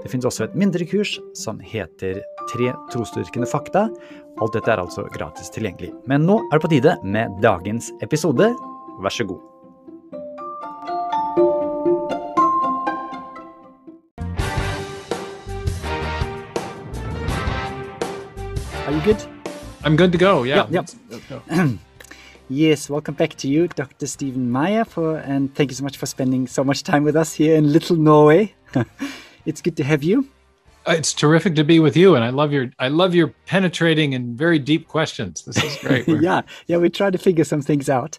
Det finnes også et mindre kurs som heter Tre trosdyrkende fakta. Alt dette er altså gratis tilgjengelig. Men nå er det på tide med dagens episode. Vær så god. Are you good? I'm good to go. Yeah. Yeah, yeah. Yes, welcome back to you, Dr. Stephen Meyer, for and thank you so much for spending so much time with us here in Little Norway. it's good to have you. Uh, It's terrific to be with you, and I love your I love your penetrating and very deep questions. This is great. Yeah, yeah, we try to figure some things out.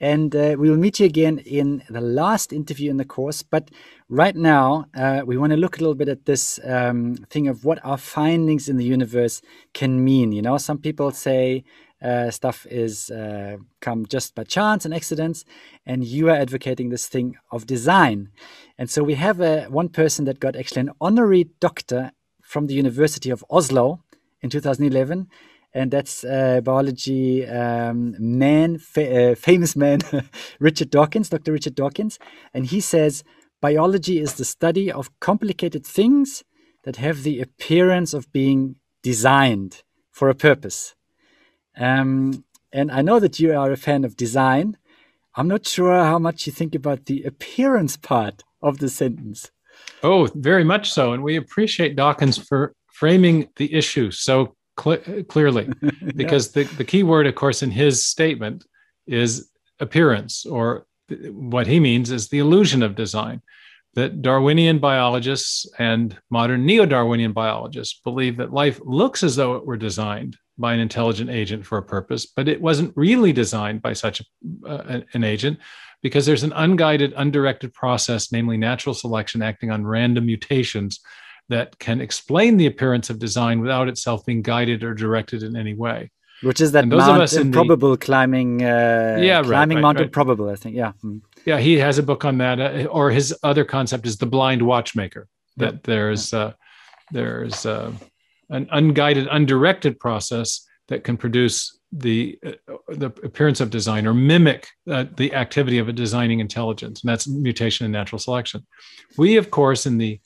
And uh, we will meet you again in the last interview in the course. But right now, uh, we want to look a little bit at this um, thing of what our findings in the universe can mean. You know, some people say uh, stuff is uh, come just by chance and accidents, and you are advocating this thing of design. And so we have uh, one person that got actually an honorary doctor from the University of Oslo in 2011 and that's uh, biology um, man, fa- uh, famous man, Richard Dawkins, Dr. Richard Dawkins, and he says biology is the study of complicated things that have the appearance of being designed for a purpose. Um, and I know that you are a fan of design. I'm not sure how much you think about the appearance part of the sentence. Oh, very much so, and we appreciate Dawkins for framing the issue so cle- clearly, because the the key word, of course, in his statement is appearance, or what he means is the illusion of design. That Darwinian biologists and modern neo Darwinian biologists believe that life looks as though it were designed by an intelligent agent for a purpose, but it wasn't really designed by such a, uh, an agent because there's an unguided, undirected process, namely natural selection acting on random mutations that can explain the appearance of design without itself being guided or directed in any way. Which is that And those of Mount in the- climbing, uh, Yeah, climbing right, Mount right. Improbable, I think. Yeah. Mm. Yeah he has a book on that uh, or his other concept is the blind watchmaker that there's uh, there's uh, an unguided undirected process that can produce the uh, the appearance of design or mimic uh, the activity of a designing intelligence and that's mutation and natural selection. We of course in the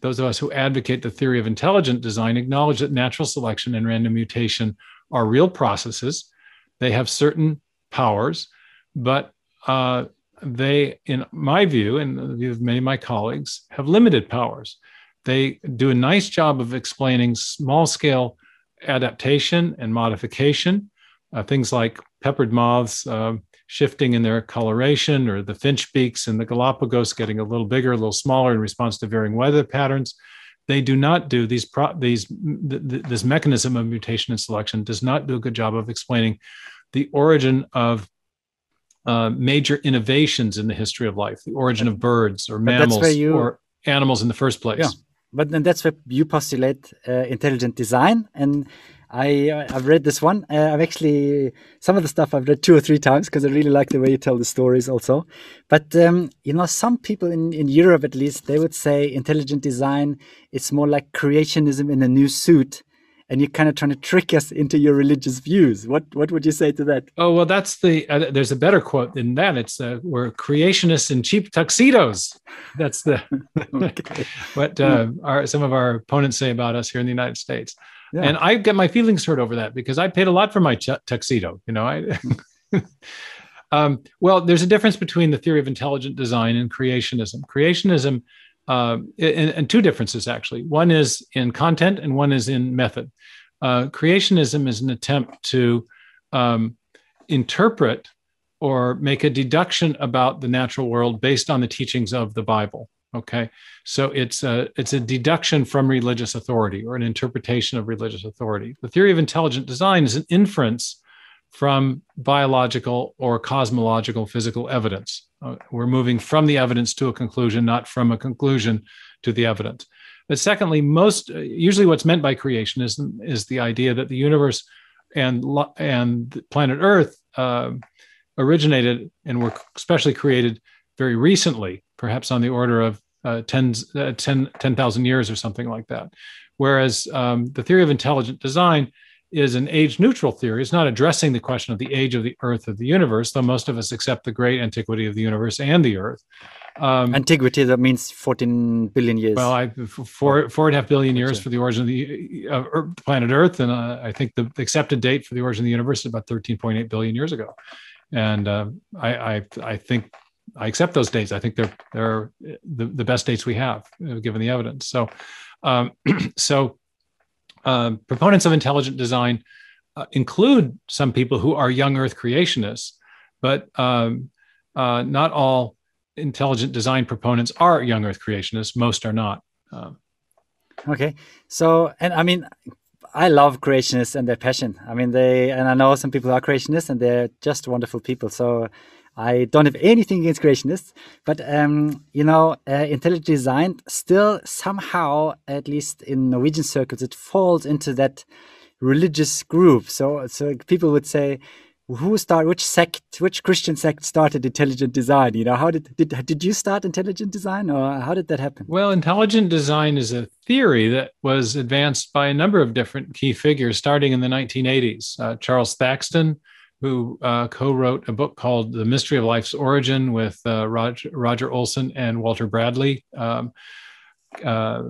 those of us who advocate the theory of intelligent design acknowledge that natural selection and random mutation are real processes. They have certain powers but uh, they, in my view, and the view of many of my colleagues, have limited powers. They do a nice job of explaining small scale adaptation and modification, uh, things like peppered moths uh, shifting in their coloration, or the finch beaks in the Galapagos getting a little bigger, a little smaller in response to varying weather patterns. They do not do these pro- these th- th- this mechanism of mutation and selection does not do a good job of explaining the origin of uh, major innovations in the history of life, the origin of birds or But that's where mammals you- or animals in the first place. Yeah. But then that's where you postulate uh, intelligent design. And I, uh, I've read this one. Uh, I've actually, some of the stuff I've read two or three times because I really like the way you tell the stories also. But, um, you know, some people in, in Europe at least, they would say intelligent design, it's more like creationism in a new suit. And you're kind of trying to trick us into your religious views. What, what would you say to that? Oh well, that's the. Uh, there's a better quote than that. It's uh, we're creationists in cheap tuxedos. That's the what uh, our some of our opponents say about us here in the United States. Yeah. And I get my feelings hurt over that because I paid a lot for my tu- tuxedo. You know, I. um, well, there's a difference between the theory of intelligent design and creationism. Creationism, uh, and, and two differences actually. One is in content, and one is in method. Uh, creationism is an attempt to um, interpret or make a deduction about the natural world based on the teachings of the Bible. Okay, so it's a it's a deduction from religious authority or an interpretation of religious authority. The theory of intelligent design is an inference from biological or cosmological physical evidence. Uh, we're moving from the evidence to a conclusion, not from a conclusion to the evidence. But secondly, most usually what's meant by creationism is the idea that the universe and and planet Earth uh, originated and were especially created very recently, perhaps on the order of uh, tens, uh, 10,000 10, years or something like that. Whereas um, the theory of intelligent design is an age neutral theory. It's not addressing the question of the age of the Earth or the universe, though most of us accept the great antiquity of the universe and the Earth. Um, Antiquity, that means 14 billion years. Well, I, four, four and a half billion years for the origin of the uh, planet Earth. And uh, I think the accepted date for the origin of the universe is about 13.8 billion years ago. And uh, I, I, I think I accept those dates. I think they're, they're the, the best dates we have uh, given the evidence. So, um, so um, proponents of intelligent design uh, include some people who are young Earth creationists, but um, uh, not all intelligent design proponents are young Earth creationists. Most are not. Um, okay, so and I mean, I love creationists and their passion. I mean, they and I know some people are creationists and they're just wonderful people. So I don't have anything against creationists, but um, you know, uh, intelligent design still somehow, at least in Norwegian circles, it falls into that religious group. So, so people would say, who start which sect which christian sect started intelligent design? You know how did did did you start intelligent design or how did that happen? Well intelligent design is a theory that was advanced by a number of different key figures starting in the 1980s uh, charles thaxton who uh, co-wrote a book called The Mystery of Life's Origin with uh, Roger, Roger, Olsen and Walter Bradley. Um, uh,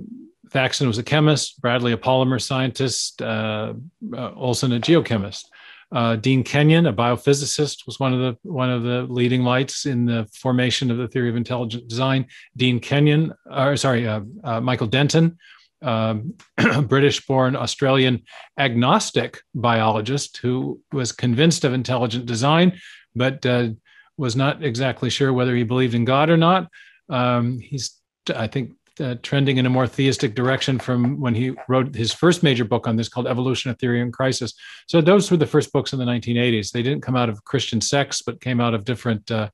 Thaxton was a chemist, Bradley a polymer scientist, uh, uh, Olsen a geochemist. Uh, Dean Kenyon, a biophysicist, was one of the one of the leading lights in the formation of the theory of intelligent design. Dean Kenyon, or sorry, Michael Denton um, British born Australian agnostic biologist who was convinced of intelligent design, but uh, was not exactly sure whether he believed in God or not. Um, he's, I think, uh, trending in a more theistic direction from when he wrote his first major book on this called Evolution, a Theory in Crisis. So those were the first books in the 1980s. They didn't come out of Christian sects, but came out of different, uh,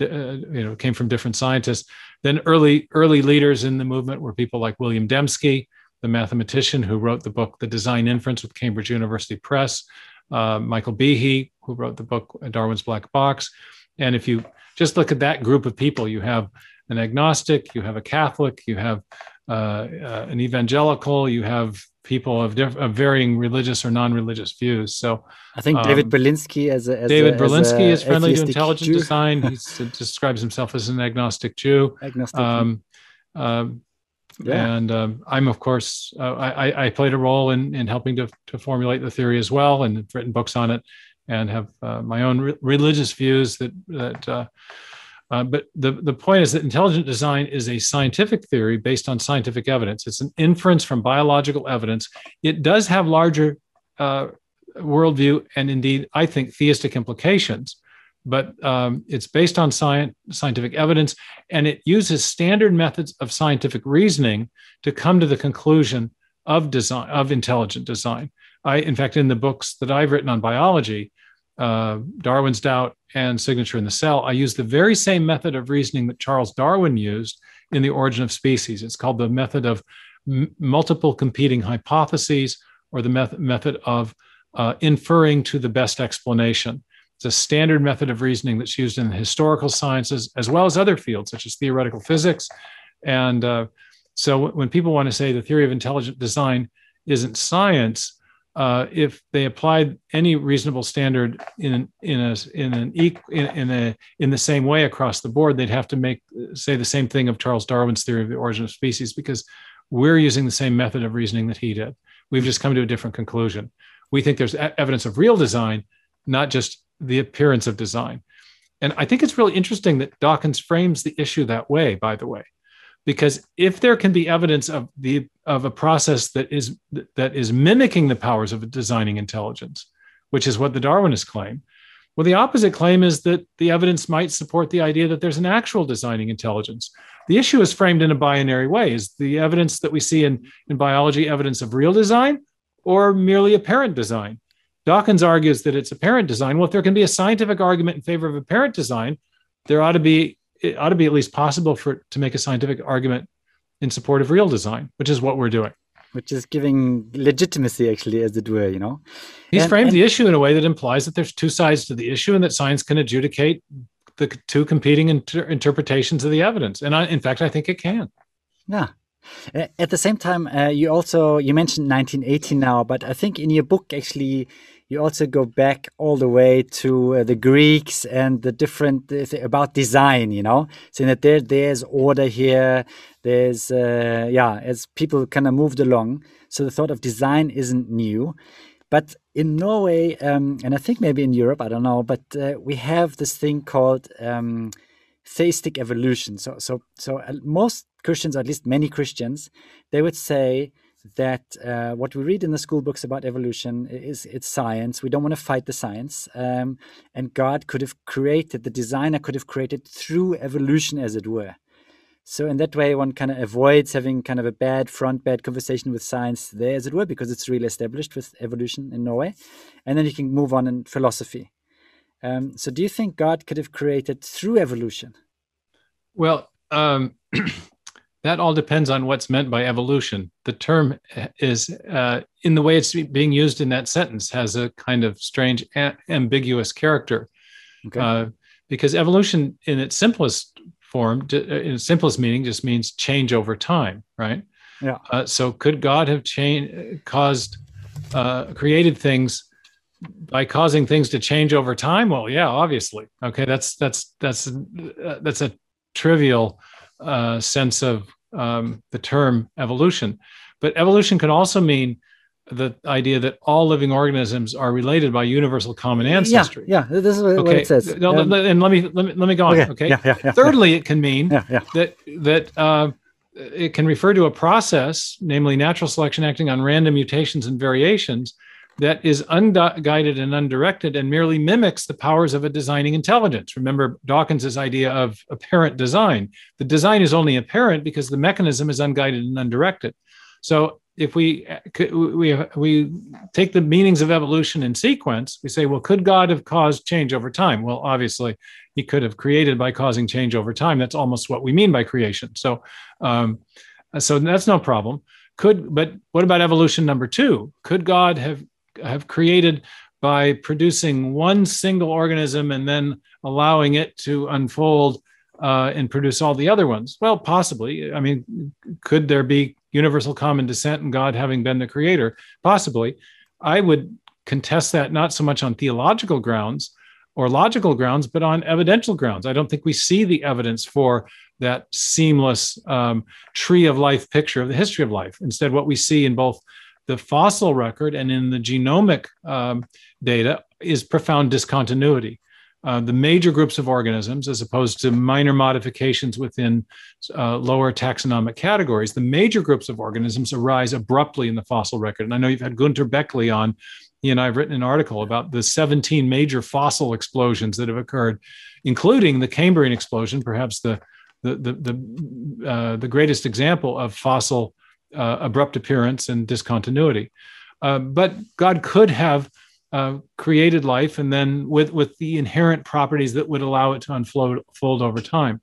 uh, you know, came from different scientists. Then early early leaders in the movement were people like William Dembski, the mathematician who wrote the book The Design Inference with Cambridge University Press, uh, Michael Behe, who wrote the book Darwin's Black Box. And if you just look at that group of people, you have an agnostic, you have a Catholic, you have uh, uh, an evangelical, you have people of, diff- of varying religious or non-religious views. So I think David um, Berlinski as, a, as David a, Berlinski is friendly to intelligent Jew. design. He describes himself as an agnostic Jew. Agnostic. Um, uh, yeah. And um, I'm, of course, uh, I, I, played a role in, in helping to, to formulate the theory as well, and have written books on it, and have uh, my own re- religious views that that. Uh, but the, the point is that intelligent design is a scientific theory based on scientific evidence. It's an inference from biological evidence. It does have larger uh, worldview and indeed, I think, theistic implications but um, it's based on science, scientific evidence, and it uses standard methods of scientific reasoning to come to the conclusion of design of intelligent design. I, in fact, in the books that I've written on biology, uh, Darwin's Doubt and Signature in the Cell, I use the very same method of reasoning that Charles Darwin used in The Origin of Species. It's called the method of m- multiple competing hypotheses, or the method method of uh, inferring to the best explanation. It's a standard method of reasoning that's used in the historical sciences as well as other fields such as theoretical physics. And uh, so when people want to say the theory of intelligent design isn't science, uh, if they applied any reasonable standard in in a in an in, in a in the same way across the board, they'd have to make say the same thing of Charles Darwin's theory of the origin of species because we're using the same method of reasoning that he did. We've just come to a different conclusion. We think there's evidence of real design, not just the appearance of design. And I think it's really interesting that Dawkins frames the issue that way, by the way, because if there can be evidence of the of a process that is that is mimicking the powers of a designing intelligence, which is what the Darwinists claim, well, the opposite claim is that the evidence might support the idea that there's an actual designing intelligence. The issue is framed in a binary way. Is the evidence that we see in, in biology evidence of real design or merely apparent design? Dawkins argues that it's apparent design. Well, if there can be a scientific argument in favor of apparent design, there ought to be it ought to be at least possible for to make a scientific argument in support of real design, which is what we're doing. which is giving legitimacy, actually, as it were, you know. He's And- framed and- the issue in a way that implies that there's two sides to the issue and that science can adjudicate the two competing inter- interpretations of the evidence. And I, in fact, I think it can. Yeah. At the same time, uh, you also you mentioned 1918 now, but I think in your book actually you also go back all the way to uh, the Greeks and the different uh, th- about design. You know, saying that there there's order here. There's uh, yeah, as people kind of moved along, so the thought of design isn't new. But in Norway, um, and I think maybe in Europe, I don't know, but uh, we have this thing called um, theistic evolution. So, so, so uh, most Christians, or at least many Christians, they would say that uh, what we read in the school books about evolution is it's science. We don't want to fight the science, um, and God could have created the designer could have created through evolution, as it were. So in that way, one kind of avoids having kind of a bad front, bad conversation with science there, as it were, because it's really established with evolution in Norway, and then you can move on in philosophy. Um, so, do you think God could have created through evolution? Well, um, that all depends on what's meant by evolution. The term is, uh, in the way it's being used in that sentence, has a kind of strange, a- ambiguous character. Okay. Uh, because evolution, in its simplest form, in its simplest meaning, just means change over time, right? Yeah. Uh, so, could God have changed, caused, uh, created things by causing things to change over time? Well, yeah, obviously. Okay, that's that's that's uh, that's a trivial uh, sense of um, the term evolution. But evolution could also mean the idea that all living organisms are related by universal common ancestry. Yeah, yeah, this is what Okay, it says. no, Um, and let me let me let me go on. okay, Okay. yeah, yeah, yeah, Thirdly, it can mean yeah, yeah, that that uh, it can refer to a process, namely natural selection acting on random mutations and variations, that is unguided and undirected and merely mimics the powers of a designing intelligence. Remember Dawkins's idea of apparent design. The design is only apparent because the mechanism is unguided and undirected. So if we we we take the meanings of evolution in sequence, we say, well, could God have caused change over time? Well, obviously, He could have created by causing change over time. That's almost what we mean by creation. So, um, so that's no problem. Could but what about evolution number two? Could God have have created by producing one single organism and then allowing it to unfold uh, and produce all the other ones? Well, possibly. I mean, could there be universal common descent and God having been the creator? Possibly. I would contest that not so much on theological grounds or logical grounds, but on evidential grounds. I don't think we see the evidence for that seamless um, tree of life picture of the history of life. Instead, what we see in both the fossil record and in the genomic um, data is profound discontinuity. Uh, the major groups of organisms, as opposed to minor modifications within uh, lower taxonomic categories, the major groups of organisms arise abruptly in the fossil record. And I know you've had Gunter Bechly on. He and I have written an article about the 17 major fossil explosions that have occurred, including the Cambrian explosion, perhaps the the the the, uh, the greatest example of fossil uh, abrupt appearance and discontinuity. Uh, but God could have uh, created life, and then with with the inherent properties that would allow it to unfold fold over time.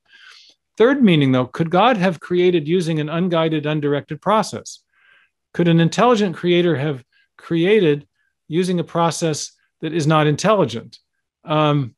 Third meaning, though, could God have created using an unguided, undirected process? Could an intelligent creator have created using a process that is not intelligent? Um,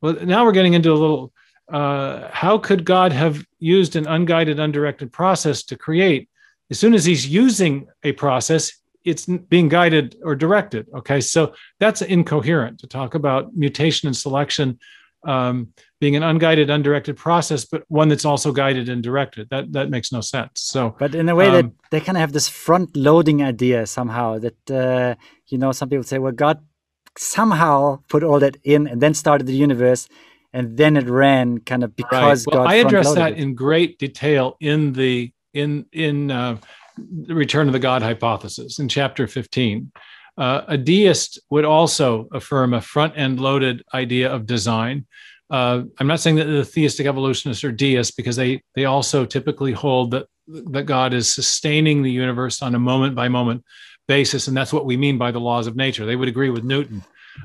well, now we're getting into a little. Uh, how could God have used an unguided, undirected process to create? As soon as he's using a process, it's being guided or directed. Okay, so that's incoherent to talk about mutation and selection um, being an unguided, undirected process, but one that's also guided and directed. That that makes no sense. So, but in a way that um, they kind of have this front-loading idea somehow that uh, you know some people say, well, God somehow put all that in and then started the universe, and then it ran kind of because right. well, God. I address that it. in great detail in the in in uh, the Return of the God hypothesis in chapter fifteen. Uh, a deist would also affirm a front end loaded idea of design. Uh, I'm not saying that the theistic evolutionists are deists because they they also typically hold that that God is sustaining the universe on a moment by moment basis, and that's what we mean by the laws of nature. They would agree with Newton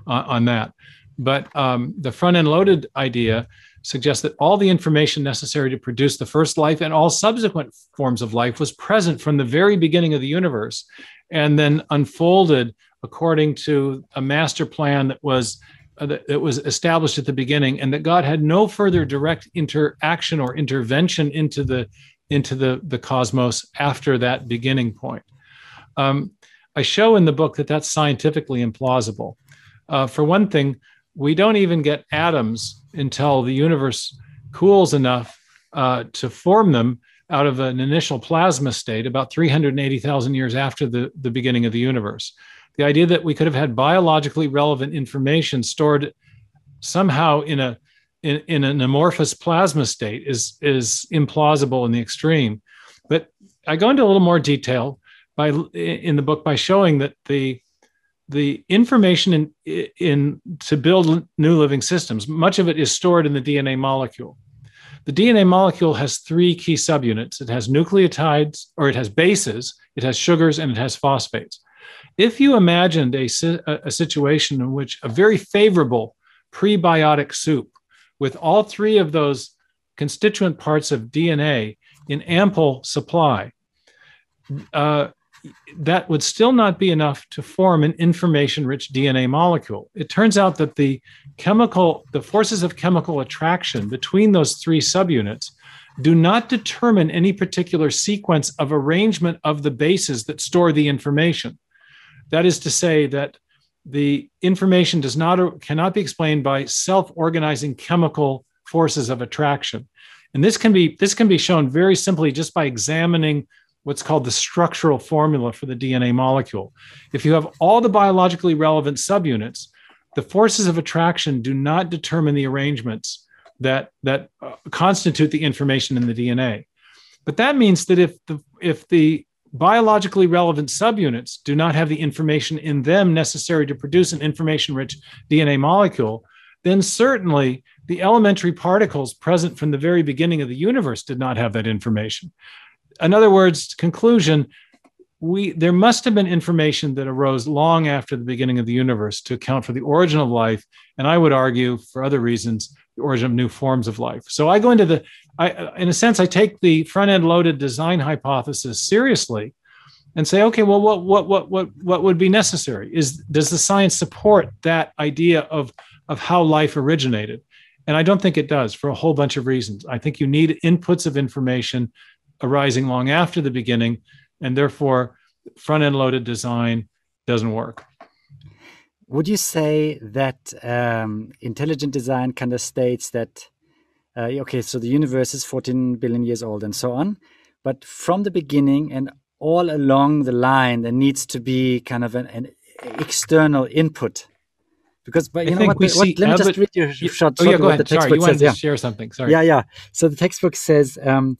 uh, on that. But um, the front end loaded idea suggests that all the information necessary to produce the first life and all subsequent forms of life was present from the very beginning of the universe and then unfolded according to a master plan that was uh, that was established at the beginning and that God had no further direct interaction or intervention into the into the the cosmos after that beginning point. Um, I show in the book that that's scientifically implausible. Uh, for one thing, we don't even get atoms until the universe cools enough uh, to form them out of an initial plasma state about 380,000 years after the, the beginning of the universe. The idea that we could have had biologically relevant information stored somehow in a in, in an amorphous plasma state is is implausible in the extreme. But I go into a little more detail by in the book by showing that the the information in, in to build new living systems, much of it is stored in the DNA molecule. The DNA molecule has three key subunits. It has nucleotides, or it has bases, it has sugars, and it has phosphates. If you imagined a, a situation in which a very favorable prebiotic soup with all three of those constituent parts of DNA in ample supply, uh, that would still not be enough to form an information rich DNA molecule. It turns out that the chemical, the forces of chemical attraction between those three subunits do not determine any particular sequence of arrangement of the bases that store the information. That is to say that the information does not cannot be explained by self-organizing chemical forces of attraction. And this can be this can be shown very simply just by examining what's called the structural formula for the DNA molecule. If you have all the biologically relevant subunits, the forces of attraction do not determine the arrangements that, that uh, constitute the information in the DNA. But that means that if the, if the biologically relevant subunits do not have the information in them necessary to produce an information rich DNA molecule, then certainly the elementary particles present from the very beginning of the universe did not have that information in other words, conclusion, we there must have been information that arose long after the beginning of the universe to account for the origin of life, and I would argue for other reasons the origin of new forms of life. So I go into the, I in a sense I take the front end loaded design hypothesis seriously, and say, okay, well, what what what what what would be necessary? Is does the science support that idea of of how life originated? And I don't think it does for a whole bunch of reasons. I think you need inputs of information arising long after the beginning, and therefore front end loaded design doesn't work. Would you say that um, intelligent design kind of states that, uh, okay, so the universe is 14 billion years old and so on, but from the beginning and all along the line, there needs to be kind of an, an external input because but you I know what, what let me just read you short, oh, yeah, go ahead. Sorry, you wanted says, to yeah. share something. Sorry. Yeah, yeah. So the textbook says um,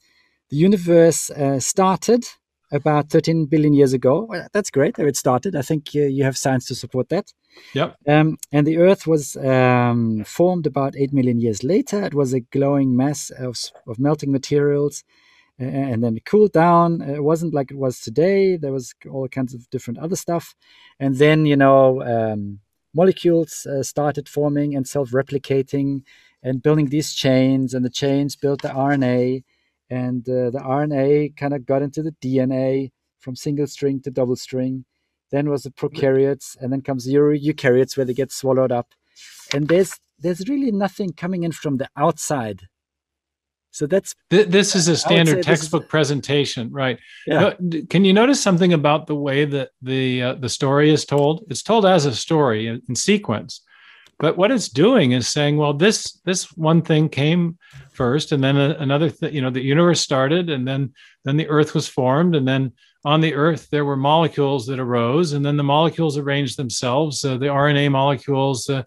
the universe uh, started about 13 billion years ago. Well, that's great that it started. I think uh, you have science to support that. Yep. Um, and the Earth was um, formed about 8 million years later. It was a glowing mass of, of melting materials. Uh, and then it cooled down. It wasn't like it was today. There was all kinds of different other stuff. And then, you know, um, molecules uh, started forming and self replicating and building these chains. And the chains built the RNA and uh, the RNA kind of got into the DNA from single string to double string. Then was the prokaryotes, and then comes the eukaryotes where they get swallowed up. And there's there's really nothing coming in from the outside. So that's this is a standard textbook is, presentation, right? Yeah. Can you notice something about the way that the uh, the story is told? It's told as a story in, in sequence but what it's doing is saying well this this one thing came first and then a, another thing you know the universe started and then then the earth was formed and then on the earth there were molecules that arose and then the molecules arranged themselves. Uh, the rna molecules uh,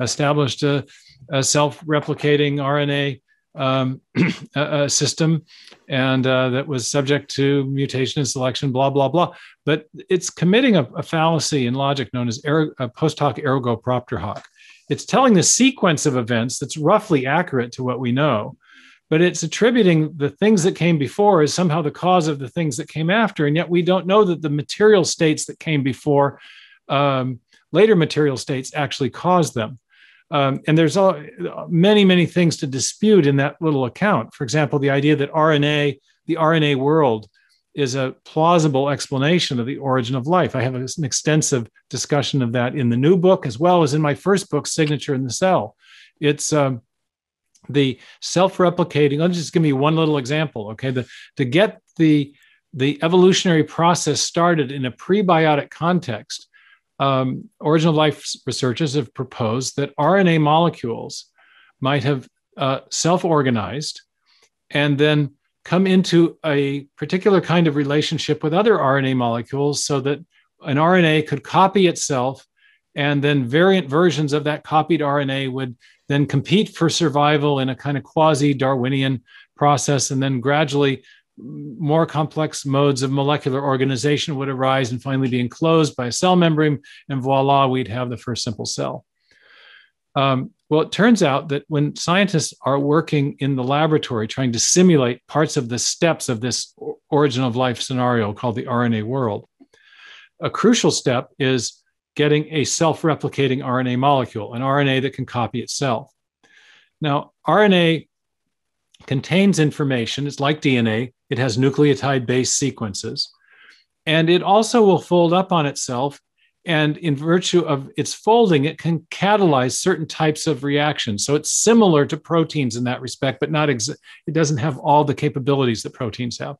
established a, a, self-replicating rna um, a, system and uh, that was subject to mutation and selection blah blah blah. But it's committing a, a fallacy in logic known as er, post hoc ergo propter hoc it's telling the sequence of events that's roughly accurate to what we know but it's attributing the things that came before as somehow the cause of the things that came after and yet we don't know that the material states that came before um, later material states actually caused them Um, and there's all, many, many things to dispute in that little account. For example, the idea that RNA, the RNA world, is a plausible explanation of the origin of life. I have an extensive discussion of that in the new book, as well as in my first book, Signature in the Cell. It's um, the self-replicating. Me just give me one little example. Okay, the, to get the the evolutionary process started in a prebiotic context, um, origin of life researchers have proposed that RNA molecules might have uh, self-organized and then come into a particular kind of relationship with other RNA molecules so that an RNA could copy itself and then variant versions of that copied RNA would then compete for survival in a kind of quasi Darwinian process. And then gradually, more complex modes of molecular organization would arise and finally be enclosed by a cell membrane. And voila, we'd have the first simple cell. Um, well, it turns out that when scientists are working in the laboratory trying to simulate parts of the steps of this origin of life scenario called the RNA world, a crucial step is getting a self replicating RNA molecule, an RNA that can copy itself. Now, RNA contains information, it's like DNA, it has nucleotide based sequences, and it also will fold up on itself and in virtue of its folding, it can catalyze certain types of reactions. So it's similar to proteins in that respect, but not ex- it doesn't have all the capabilities that proteins have.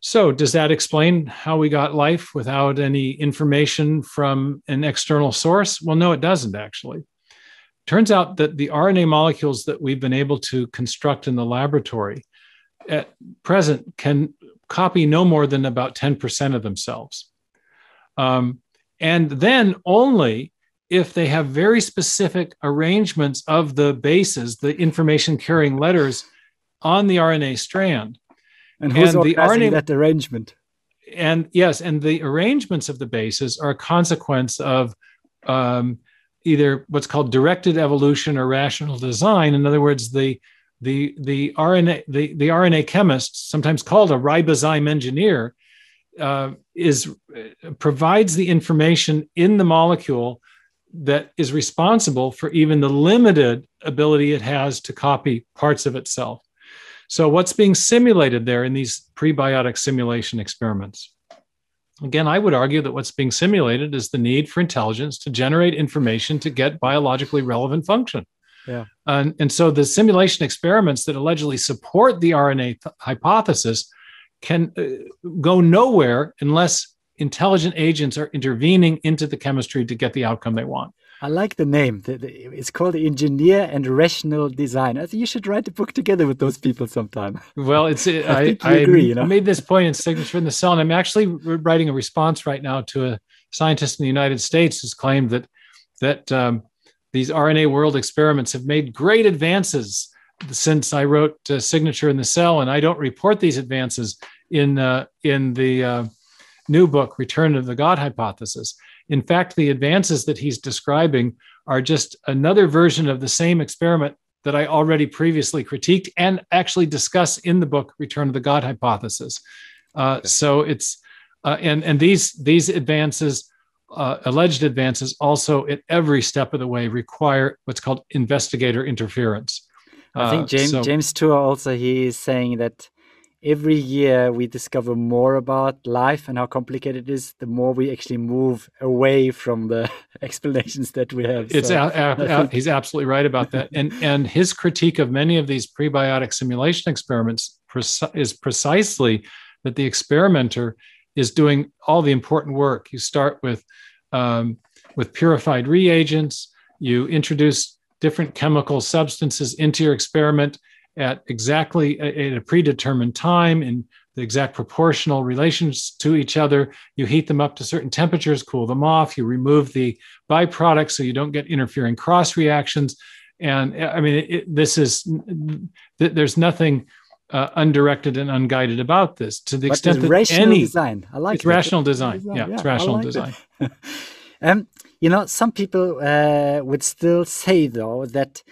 So, does that explain how we got life without any information from an external source? Well, no, it doesn't actually. Turns out that the RNA molecules that we've been able to construct in the laboratory at present can copy no more than about 10% of themselves. Um, and then only if they have very specific arrangements of the bases, the information carrying letters on the RNA strand. And who's and the RNA, that arrangement? And yes, and the arrangements of the bases are a consequence of um, either what's called directed evolution or rational design. In other words, the the the RNA the, the RNA chemist, sometimes called a ribozyme engineer, uh, is provides the information in the molecule that is responsible for even the limited ability it has to copy parts of itself. So, what's being simulated there in these prebiotic simulation experiments? Again, I would argue that what's being simulated is the need for intelligence to generate information to get biologically relevant function. Yeah. And, and so the simulation experiments that allegedly support the RNA th- hypothesis can uh, go nowhere unless intelligent agents are intervening into the chemistry to get the outcome they want. I like the name. It's called Engineer and Rational Design. I think you should write a book together with those people sometime. Well, it's I, I, I agree. You know? I made this point in Signature in the Cell, and I'm actually writing a response right now to a scientist in the United States who's claimed that that um, these RNA world experiments have made great advances since I wrote uh, Signature in the Cell, and I don't report these advances in uh, in the uh, new book, Return of the God Hypothesis. In fact, the advances that he's describing are just another version of the same experiment that I already previously critiqued and actually discuss in the book Return of the God Hypothesis. Uh, okay. So it's uh, and and these these advances. Uh, alleged advances also at every step of the way require what's called investigator interference. I think uh, James so, James Tour also he is saying that every year we discover more about life and how complicated it is, the more we actually move away from the explanations that we have. It's so, a, a, a, he's absolutely right about that, and and his critique of many of these prebiotic simulation experiments is precisely that the experimenter is doing all the important work. You start with um, with purified reagents. You introduce different chemical substances into your experiment at exactly at a predetermined time in the exact proportional relations to each other. You heat them up to certain temperatures, cool them off. You remove the byproducts so you don't get interfering cross reactions. And I mean, it, this is there's nothing uh, undirected and unguided about this to the but extent that rational any design. I like it's rational design. design. Yeah, yeah, it's rational like design. um, you know, some people uh, would still say though that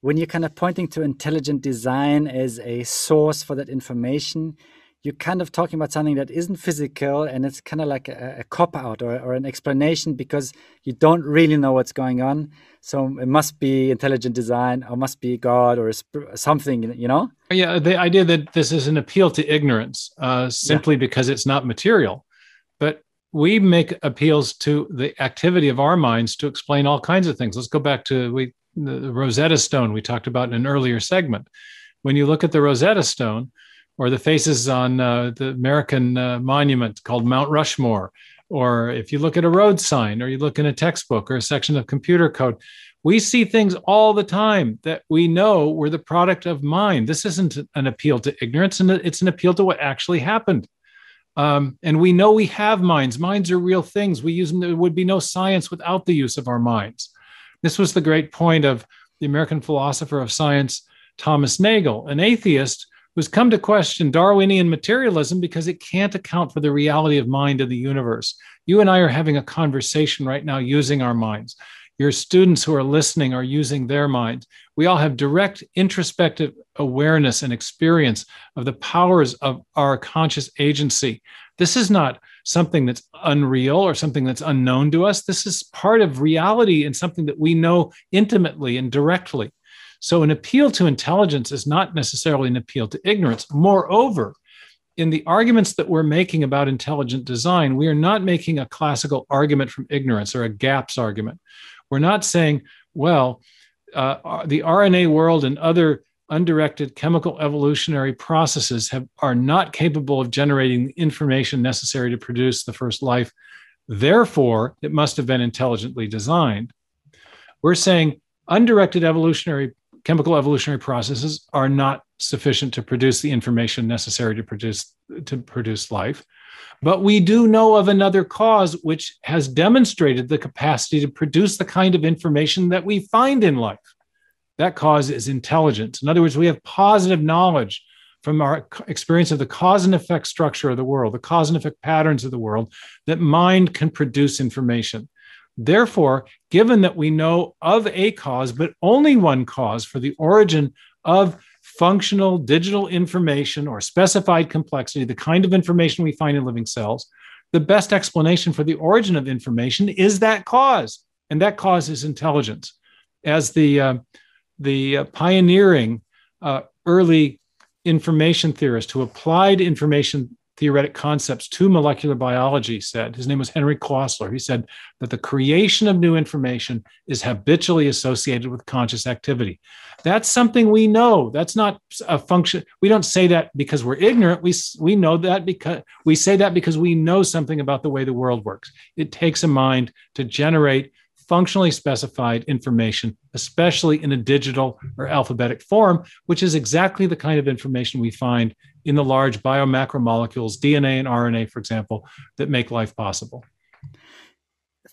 when you're kind of pointing to intelligent design as a source for that information, you're kind of talking about something that isn't physical and it's kind of like a, a cop out or, or, an explanation because you don't really know what's going on. So it must be intelligent design or must be god or something you know? Yeah the idea that this is an appeal to ignorance uh, simply yeah. because it's not material. But we make appeals to the activity of our minds to explain all kinds of things let's go back to we the rosetta stone we talked about in an earlier segment when you look at the rosetta stone or the faces on uh, the American uh, monument called Mount Rushmore, or if you look at a road sign, or you look in a textbook or a section of computer code, we see things all the time that we know were the product of mind. This isn't an appeal to ignorance, and it's an appeal to what actually happened. Um, and we know we have minds. Minds are real things. We use them. There would be no science without the use of our minds. This was the great point of the American philosopher of science, Thomas Nagel, an atheist who's come to question Darwinian materialism because it can't account for the reality of mind in the universe. You and I are having a conversation right now using our minds. Your students who are listening are using their minds. We all have direct introspective awareness and experience of the powers of our conscious agency. This is not something that's unreal or something that's unknown to us. This is part of reality and something that we know intimately and directly. So, an appeal to intelligence is not necessarily an appeal to ignorance. Moreover, in the arguments that we're making about intelligent design, we are not making a classical argument from ignorance or a gaps argument. We're not saying, well, uh, the RNA world and other undirected chemical evolutionary processes have, are not capable of generating the information necessary to produce the first life. Therefore, it must have been intelligently designed. We're saying undirected evolutionary chemical evolutionary processes are not sufficient to produce the information necessary to produce to produce life but we do know of another cause which has demonstrated the capacity to produce the kind of information that we find in life. That cause is intelligence. In other words we have positive knowledge from our experience of the cause and effect structure of the world the cause and effect patterns of the world that mind can produce information. Therefore, given that we know of a cause, but only one cause for the origin of functional digital information or specified complexity, the kind of information we find in living cells, the best explanation for the origin of information is that cause. And that cause is intelligence. As the, uh, the uh, pioneering uh, early information theorist who applied information theoretic concepts to molecular biology said, his name was Henry Quastler, he said that the creation of new information is habitually associated with conscious activity. That's something we know. That's not a function. We don't say that because we're ignorant. We, we know that because we say that because we know something about the way the world works. It takes a mind to generate functionally specified information, especially in a digital or alphabetic form, which is exactly the kind of information we find in the large biomacromolecules, DNA and RNA, for example, that make life possible.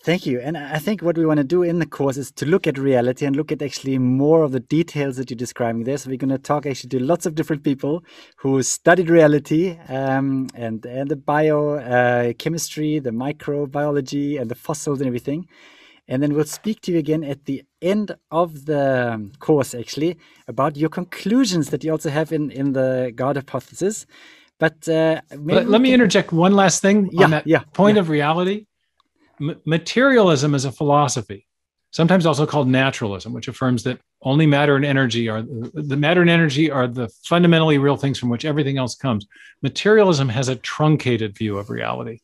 Thank you. And I think what we want to do in the course is to look at reality and look at actually more of the details that you're describing there. So we're going to talk actually to lots of different people who studied reality um, and, and the biochemistry, uh, the microbiology, and the fossils and everything. And then we'll speak to you again at the end of the course, actually, about your conclusions that you also have in, in the God hypothesis. But uh, let, let me interject one last thing yeah, on that yeah, point yeah. of reality. M- materialism is a philosophy, sometimes also called naturalism, which affirms that only matter and energy are the matter and energy are the fundamentally real things from which everything else comes. Materialism has a truncated view of reality.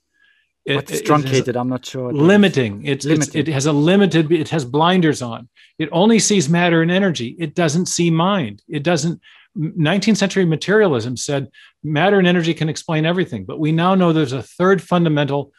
What's truncated? I'm not sure. Limiting. It's, limiting. It's, it has a limited. It has blinders on. It only sees matter and energy. It doesn't see mind. It doesn't. 19th century materialism said matter and energy can explain everything, but we now know there's a third fundamental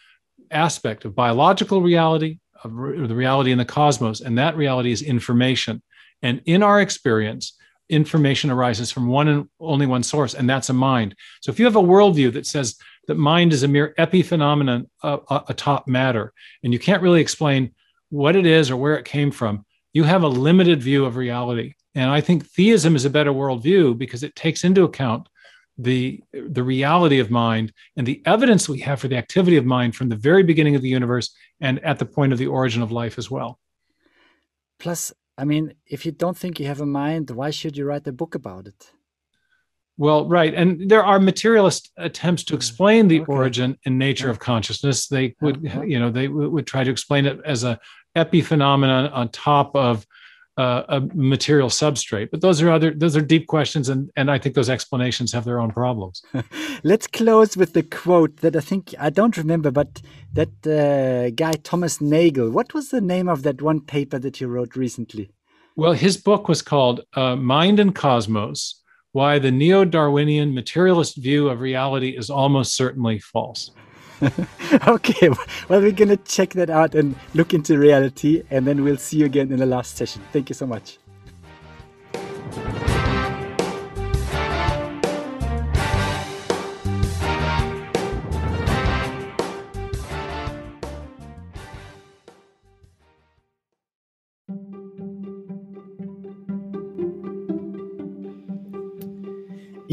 aspect of biological reality, of the reality in the cosmos, and that reality is information. And in our experience, information arises from one and only one source, and that's a mind. So if you have a worldview that says that mind is a mere epiphenomenon atop matter, and you can't really explain what it is or where it came from, you have a limited view of reality. And I think theism is a better worldview because it takes into account the, the reality of mind and the evidence we have for the activity of mind from the very beginning of the universe and at the point of the origin of life as well. Plus, I mean, if you don't think you have a mind, why should you write a book about it? Well, right, and there are materialist attempts to explain the Okay. origin and nature Yeah. of consciousness. They would, Yeah. you know, they w- would try to explain it as a epiphenomenon on top of uh, a material substrate. But those are other, those are deep questions, and and I think those explanations have their own problems. Let's close with the quote that I think I don't remember, but that uh, guy Thomas Nagel. What was the name of that one paper that you wrote recently? Well, his book was called uh, Mind and Cosmos Why the Neo Darwinian Materialist View of Reality is Almost Certainly False. okay, well, we're going to check that out and look into reality, and then we'll see you again in the last session. Thank you so much.